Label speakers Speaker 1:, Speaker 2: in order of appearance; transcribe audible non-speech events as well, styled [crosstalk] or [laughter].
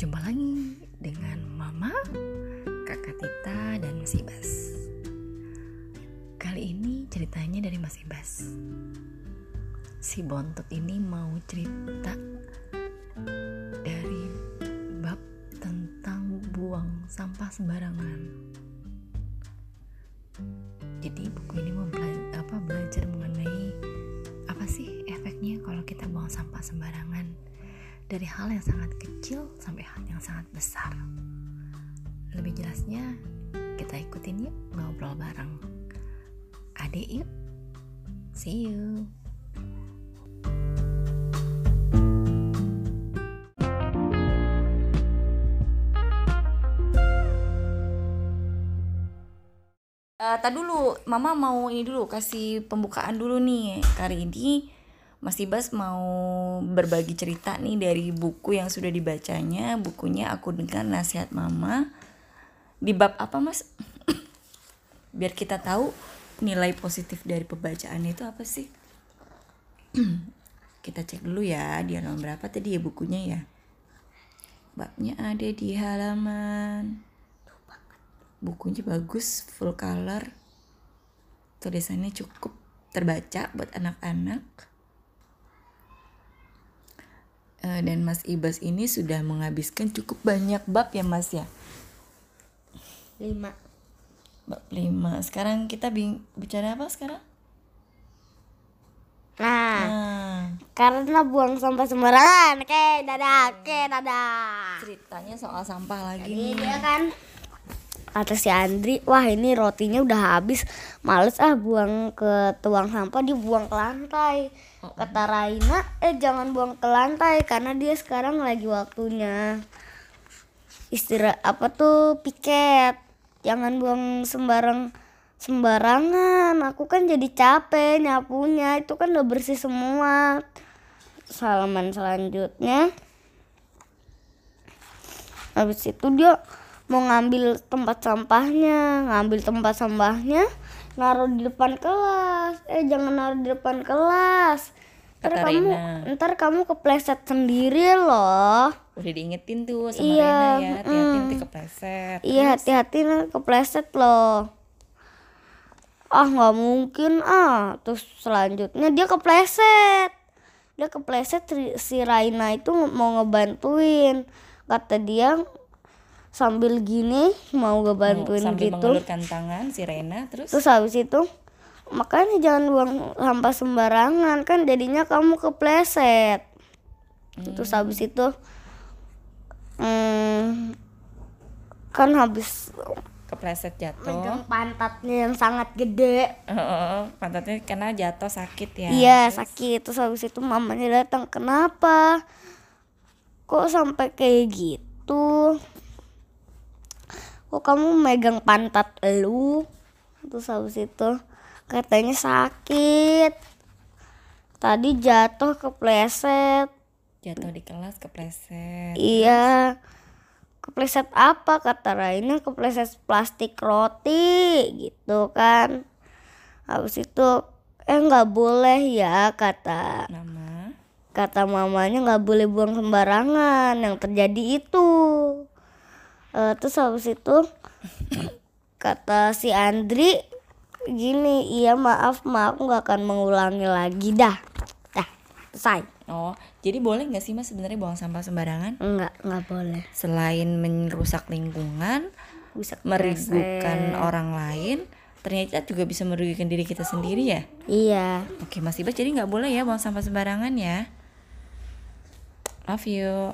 Speaker 1: Jumpa lagi dengan Mama, Kakak Tita, dan Mas Ibas. Kali ini ceritanya dari Mas Ibas. Si Bontot ini mau cerita dari bab tentang buang sampah sembarangan. Jadi buku ini mempelajari apa belajar mengenai apa sih efeknya kalau kita buang sampah sembarangan dari hal yang sangat kecil sampai hal yang sangat besar. Lebih jelasnya kita ikutin yuk ngobrol bareng. Adik yuk. See you.
Speaker 2: Eh, tak dulu, Mama mau ini dulu kasih pembukaan dulu nih. Kali ini Mas Ibas mau berbagi cerita nih dari buku yang sudah dibacanya. Bukunya Aku Dengar Nasihat Mama. Di bab apa, Mas? [coughs] Biar kita tahu nilai positif dari pembacaannya itu apa sih? [coughs] kita cek dulu ya, di halaman berapa tadi ya bukunya ya. Babnya ada di halaman bukunya bagus full color tulisannya cukup terbaca buat anak-anak dan Mas Ibas ini sudah menghabiskan cukup banyak bab ya Mas ya?
Speaker 3: Lima.
Speaker 2: Bab 5 sekarang kita bing- bicara apa sekarang?
Speaker 3: Nah
Speaker 2: nah.
Speaker 3: karena buang sampah sembarangan. Oke dadah oke dadah.
Speaker 2: Ceritanya soal sampah lagi nih.
Speaker 3: dia kan kata si Andri wah ini rotinya udah habis. Males ah buang ke tuang sampah. Dibuang ke lantai. Kata Raina eh jangan buang ke lantai karena dia sekarang lagi waktunya istirahat apa tuh piket. Jangan buang sembarang sembarangan. Aku kan jadi capek nyapunya. Itu kan udah bersih semua. Salaman selanjutnya. Habis itu dia mau ngambil tempat sampahnya ngambil tempat sampahnya naruh di depan kelas. Eh jangan naruh di depan kelas. Ntar
Speaker 2: Kata
Speaker 3: kamu
Speaker 2: Rina.
Speaker 3: ntar kamu kepleset sendiri loh.
Speaker 2: Udah diingetin tuh sama
Speaker 3: Iya,
Speaker 2: Rena ya hati-hati nanti kepleset.
Speaker 3: Iya hati-hati kepleset loh. Ah nggak mungkin ah. Terus selanjutnya dia kepleset. Dia kepleset si Raina itu mau ngebantuin. Kata dia sambil gini mau ngebantuin
Speaker 2: sambil
Speaker 3: gitu.
Speaker 2: mengulurkan tangan si Rena terus?
Speaker 3: Terus habis itu makanya jangan buang sampah sembarangan kan jadinya kamu kepleset. Terus habis itu hmm, kan habis
Speaker 2: kepleset jatuh.
Speaker 3: Megang pantatnya yang sangat gede.
Speaker 2: Heeh, pantatnya karena jatuh sakit ya.
Speaker 3: iya sakit. Terus habis itu mamanya datang kenapa? Kok sampai kayak gitu kok kamu megang pantat elu? Terus habis itu katanya sakit. Tadi jatuh kepleset.
Speaker 2: Jatuh di kelas kepleset.
Speaker 3: iya. Kepleset apa? Kata Raina kepleset plastik roti gitu kan. Habis itu eh nggak boleh ya kata
Speaker 2: Nama
Speaker 3: kata mamanya nggak boleh buang sembarangan. Yang terjadi itu Eh, terus habis itu kata si Andri gini iya maaf maaf nggak akan mengulangi lagi dah dah selesai
Speaker 2: Oh, jadi boleh nggak sih mas sebenarnya buang sampah sembarangan?
Speaker 3: nggak nggak boleh
Speaker 2: Selain merusak lingkungan,
Speaker 3: bisa
Speaker 2: merugikan orang lain, ternyata juga bisa merugikan diri kita sendiri ya.
Speaker 3: iya
Speaker 2: Oke, Mas Ibas jadi nggak boleh ya buang sampah sembarangan ya. Love you.